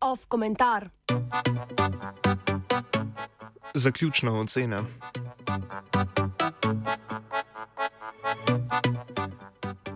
Off komentar. Zaključna ocena.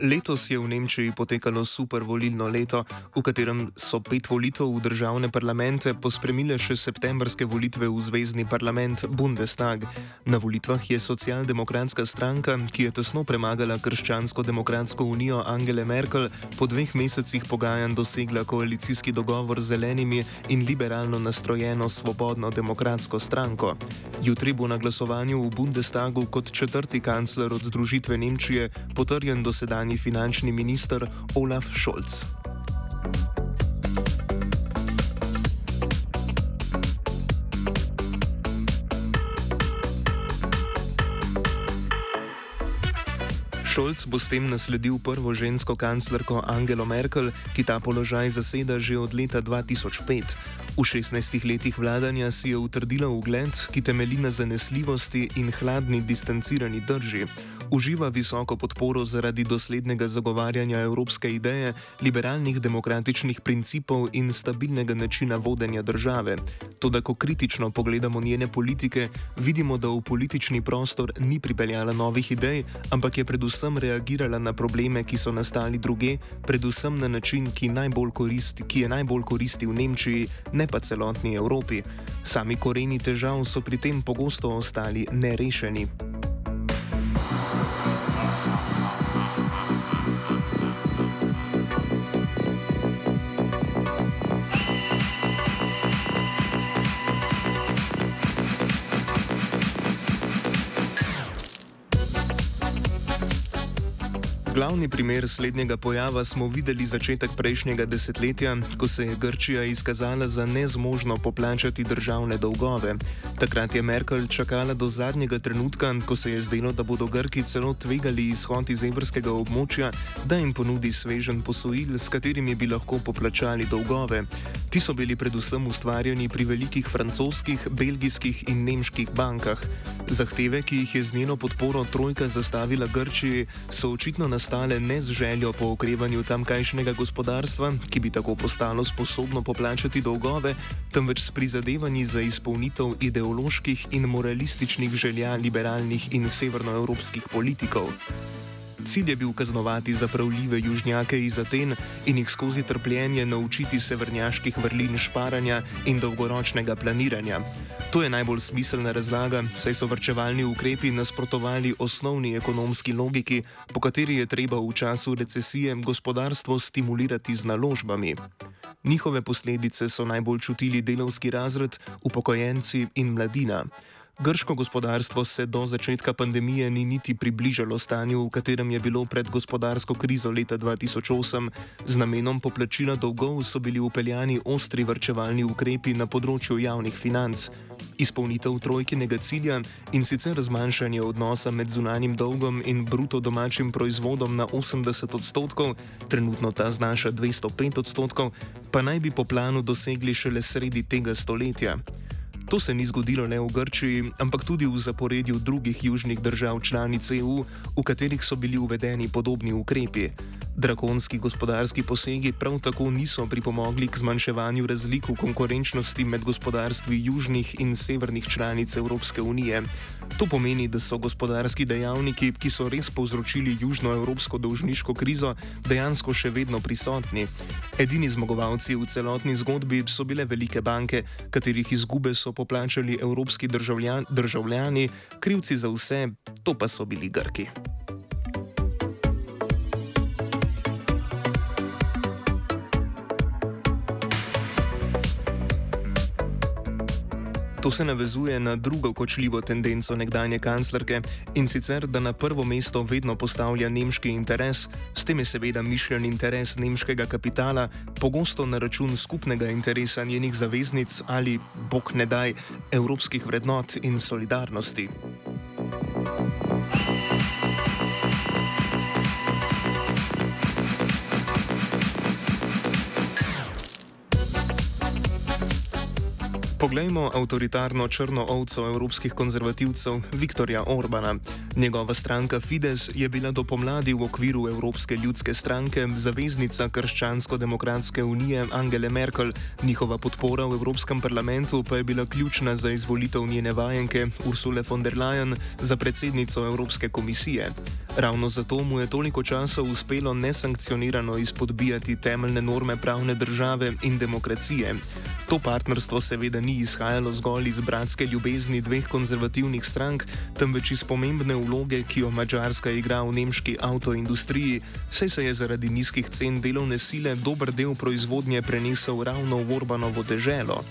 Letos je v Nemčiji potekalo super volilno leto, v katerem so pet volitev v državne parlamente pospremile še septembrske volitve v zvezdni parlament Bundestag. Na volitvah je socialdemokratska stranka, ki je tesno premagala krščansko-demokratsko unijo Angele Merkel, po dveh mesecih pogajanj dosegla koalicijski dogovor z zelenimi in liberalno nastrojeno svobodno demokratsko stranko. Jutri bo na glasovanju v Bundestagu kot četrti kancler od Združitve Nemčije potrjen dosedanje nekdanji finančni minister Olaf Scholz. Šolc bo s tem nasledil prvo žensko kanclerko Angelo Merkel, ki ta položaj zaseda že od leta 2005. V 16 letih vladanja si je utrdila ugled, ki temelji na zanesljivosti in hladni distancirani drži uživa visoko podporo zaradi doslednega zagovarjanja evropske ideje, liberalnih demokratičnih principov in stabilnega načina vodenja države. Toda, ko kritično pogledamo njene politike, vidimo, da v politični prostor ni pripeljala novih idej, ampak je predvsem reagirala na probleme, ki so nastali druge, predvsem na način, ki, najbolj koristi, ki je najbolj koristil Nemčiji, ne pa celotni Evropi. Sami koreni težav so pri tem pogosto ostali nerešeni. Glavni primer slednjega pojava smo videli začetek prejšnjega desetletja, ko se je Grčija izkazala za nezmožno poplačati državne dolgove. Takrat je Merkel čakala do zadnjega trenutka, ko se je zdelo, da bodo Grki celo tvegali izhod iz evrskega območja, da jim ponudi svežen posojil, s katerimi bi lahko poplačali dolgove. Ti so bili predvsem ustvarjeni pri velikih francoskih, belgijskih in nemških bankah. Zahteve, ki jih je z njeno podporo trojka zastavila Grčiji, so očitno nastale nastale ne z željo po okrevanju tamkajšnjega gospodarstva, ki bi tako postalo sposobno poplačati dolgove, temveč s prizadevanji za izpolnitev ideoloških in moralističnih želja liberalnih in severnoevropskih politikov. Cilj je bil kaznovati zapravljive južnjake iz Aten in jih skozi trpljenje naučiti severnjaških vrlin šparanja in dolgoročnega planiranja. To je najbolj smiselna razlaga, saj so vrčevalni ukrepi nasprotovali osnovni ekonomski logiki, po kateri je treba v času recesije gospodarstvo stimulirati z naložbami. Njihove posledice so najbolj čutili delovski razred, upokojenci in mladina. Grško gospodarstvo se do začetka pandemije ni niti približalo stanju, v katerem je bilo pred gospodarsko krizo leta 2008. Z namenom poplačila dolgov so bili upeljani ostri vrčevalni ukrepi na področju javnih financ. Izpolnitev trojkinega cilja in sicer zmanjšanje odnosa med zunanjim dolgom in bruto domačim proizvodom na 80 odstotkov, trenutno ta znaša 205 odstotkov, pa naj bi po planu dosegli šele sredi tega stoletja. To se ni zgodilo le v Grčiji, ampak tudi v zaporedju drugih južnih držav članic EU, v katerih so bili uvedeni podobni ukrepi. Drakonski gospodarski posegi prav tako niso pripomogli k zmanjševanju razlik v konkurenčnosti med gospodarstvi južnih in severnih članic Evropske unije. To pomeni, da so gospodarski dejavniki, ki so res povzročili južnoevropsko dolžniško krizo, dejansko še vedno prisotni. Edini zmagovalci v celotni zgodbi so bile velike banke, katerih izgube so poplačali evropski državljan, državljani, krivci za vse, to pa so bili Grki. To se navezuje na drugo kočljivo tendenco nekdanje kanclerke in sicer, da na prvo mesto vedno postavlja nemški interes, s tem je seveda mišljen interes nemškega kapitala, pogosto na račun skupnega interesa njenih zaveznic ali, bog ne daj, evropskih vrednot in solidarnosti. Poglejmo avtoritarno črno ovco evropskih konzervativcev Viktorja Orbana. Njegova stranka Fides je bila do pomladi v okviru Evropske ljudske stranke zaveznica Krščansko-demokratske unije Angele Merkel, njihova podpora v Evropskem parlamentu pa je bila ključna za izvolitev njene vajenke Ursule von der Leyen za predsednico Evropske komisije. Ravno zato mu je toliko časa uspelo nesankcionirano izpodbijati temeljne norme pravne države in demokracije. To partnerstvo seveda ni izhajalo zgolj iz bratske ljubezni dveh konzervativnih strank, temveč iz pomembne vloge, ki jo Mačarska igra v nemški avtoindustriji, saj se je zaradi nizkih cen delovne sile dober del proizvodnje prenesel ravno v Orbanovo deželo.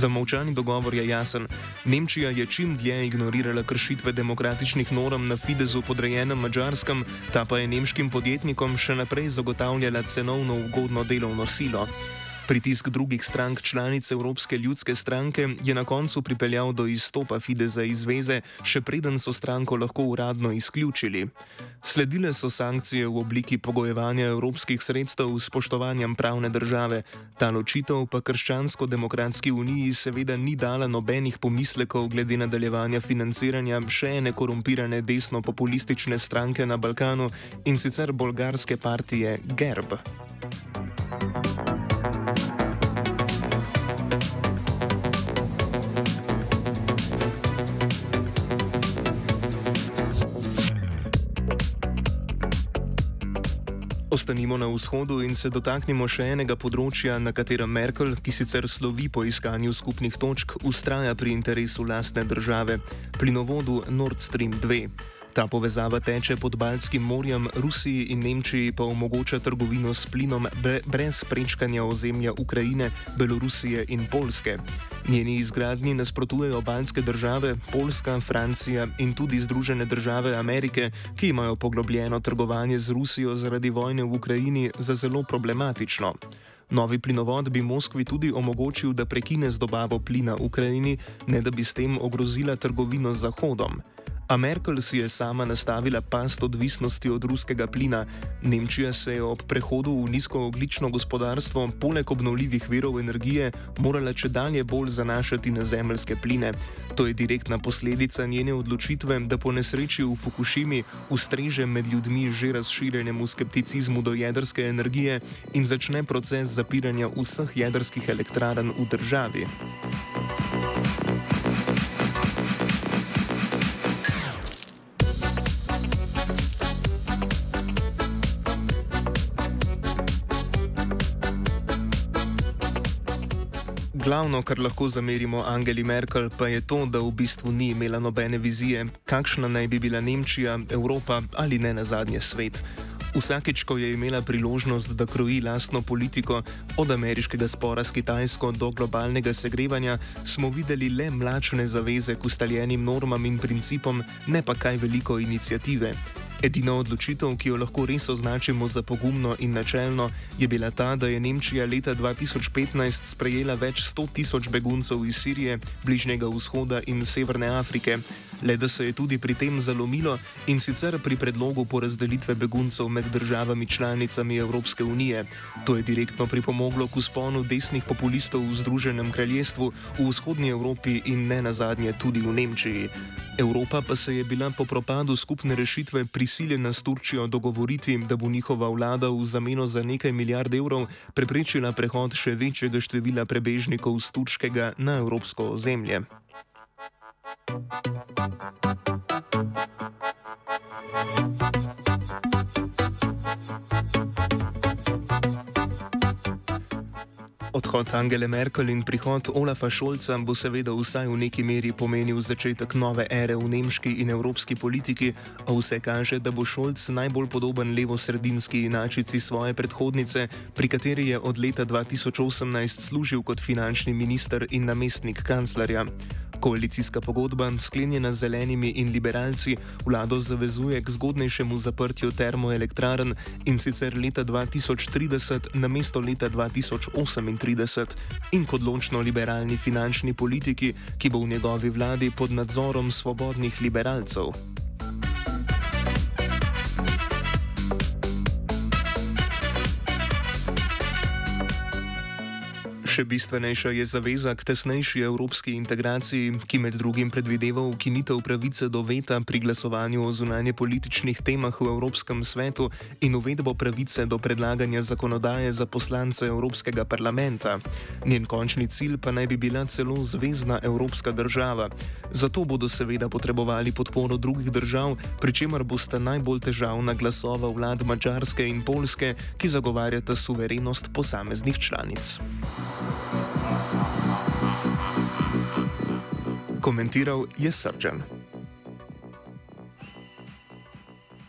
Za molčani dogovor je jasen. Nemčija je čim dlje ignorirala kršitve demokratičnih norm na Fidesu podrejenem Mačarskem, ta pa je nemškim podjetnikom še naprej zagotavljala cenovno ugodno delovno silo. Pritisk drugih strank članic Evropske ljudske stranke je na koncu pripeljal do izstopa Fideza iz zveze, še preden so stranko lahko uradno izključili. Sledile so sankcije v obliki pogojevanja evropskih sredstev s spoštovanjem pravne države. Ta ločitev pa Krščansko-demokratski uniji seveda ni dala nobenih pomislekov glede nadaljevanja financiranja še ene korumpirane desno-populistične stranke na Balkanu in sicer bolgarske partije Gerb. Ostanimo na vzhodu in se dotaknimo še enega področja, na katerem Merkel, ki sicer slovi po iskanju skupnih točk, ustraja pri interesu lastne države - plinovodu Nord Stream 2. Ta povezava teče pod Baltskim morjem, Rusiji in Nemčiji pa omogoča trgovino s plinom brez prečkanja ozemlja Ukrajine, Belorusije in Polske. Njeni izgradnji nasprotujejo baltske države, Poljska, Francija in tudi Združene države Amerike, ki imajo poglobljeno trgovanje z Rusijo zaradi vojne v Ukrajini za zelo problematično. Novi plinovod bi Moskvi tudi omogočil, da prekine z dobavo plina Ukrajini, ne da bi s tem ogrozila trgovino z Zahodom. A Merkel si je sama nastavila past odvisnosti od ruskega plina. Nemčija se je ob prehodu v nizkooglično gospodarstvo, poleg obnovljivih virov energije, morala če dalje bolj zanašati na zemljske pline. To je direktna posledica njene odločitve, da po nesreči v Fukushimi ustreže med ljudmi že razširjenemu skepticizmu do jedrske energije in začne proces zapiranja vseh jedrskih elektrarn v državi. Glavno, kar lahko zamerimo Angeli Merkel, pa je to, da v bistvu ni imela nobene vizije, kakšna naj bi bila Nemčija, Evropa ali ne na zadnje svet. Vsakeč, ko je imela priložnost, da kroji lastno politiko, od ameriškega spora s Kitajsko do globalnega segrevanja, smo videli le mlačne zaveze k ustaljenim normam in principom, ne pa kaj veliko inicijative. Edina odločitev, ki jo lahko res označimo za pogumno in načelno, je bila ta, da je Nemčija leta 2015 sprejela več sto tisoč beguncev iz Sirije, Bližnjega vzhoda in Severne Afrike. Le da se je tudi pri tem zalomilo in sicer pri predlogu porazdelitve beguncev med državami članicami Evropske unije. To je direktno pripomoglo k usponu desnih populistov v Združenem kraljestvu, v vzhodnji Evropi in ne nazadnje tudi v Nemčiji. Evropa pa se je bila po propadu skupne rešitve prisiljena s Turčijo dogovoriti, da bo njihova vlada v zameno za nekaj milijard evrov preprečila prehod še večjega števila prebežnikov z turškega na evropsko ozemlje. Odhod Angele Merkel in prihod Olafa Šolca bo seveda vsaj v neki meri pomenil začetek nove ere v nemški in evropski politiki, a vse kaže, da bo Šolc najbolj podoben levo-sredinski inačici svoje predhodnice, pri kateri je od leta 2018 služil kot finančni minister in namestnik kanclerja. Koalicijska pogodba, sklenjena z zelenimi in liberalci, vlado zavezuje k zgodnejšemu zaprtju termoelektrarn in sicer leta 2030 na mesto leta 2038 in k odločno liberalni finančni politiki, ki bo v njegovi vladi pod nadzorom svobodnih liberalcev. Še bistvenejša je zaveza k tesnejši evropski integraciji, ki med drugim predvideva ukinitev pravice do veta pri glasovanju o zunanje političnih temah v Evropskem svetu in uvedbo pravice do predlaganja zakonodaje za poslance Evropskega parlamenta. Njen končni cilj pa naj bi bila celo zvezdna evropska država. Zato bodo seveda potrebovali podporo drugih držav, pri čemer bosta najbolj težavna glasova vlad Mačarske in Polske, ki zagovarjata suverenost posameznih članic. Komentiral je Srčan.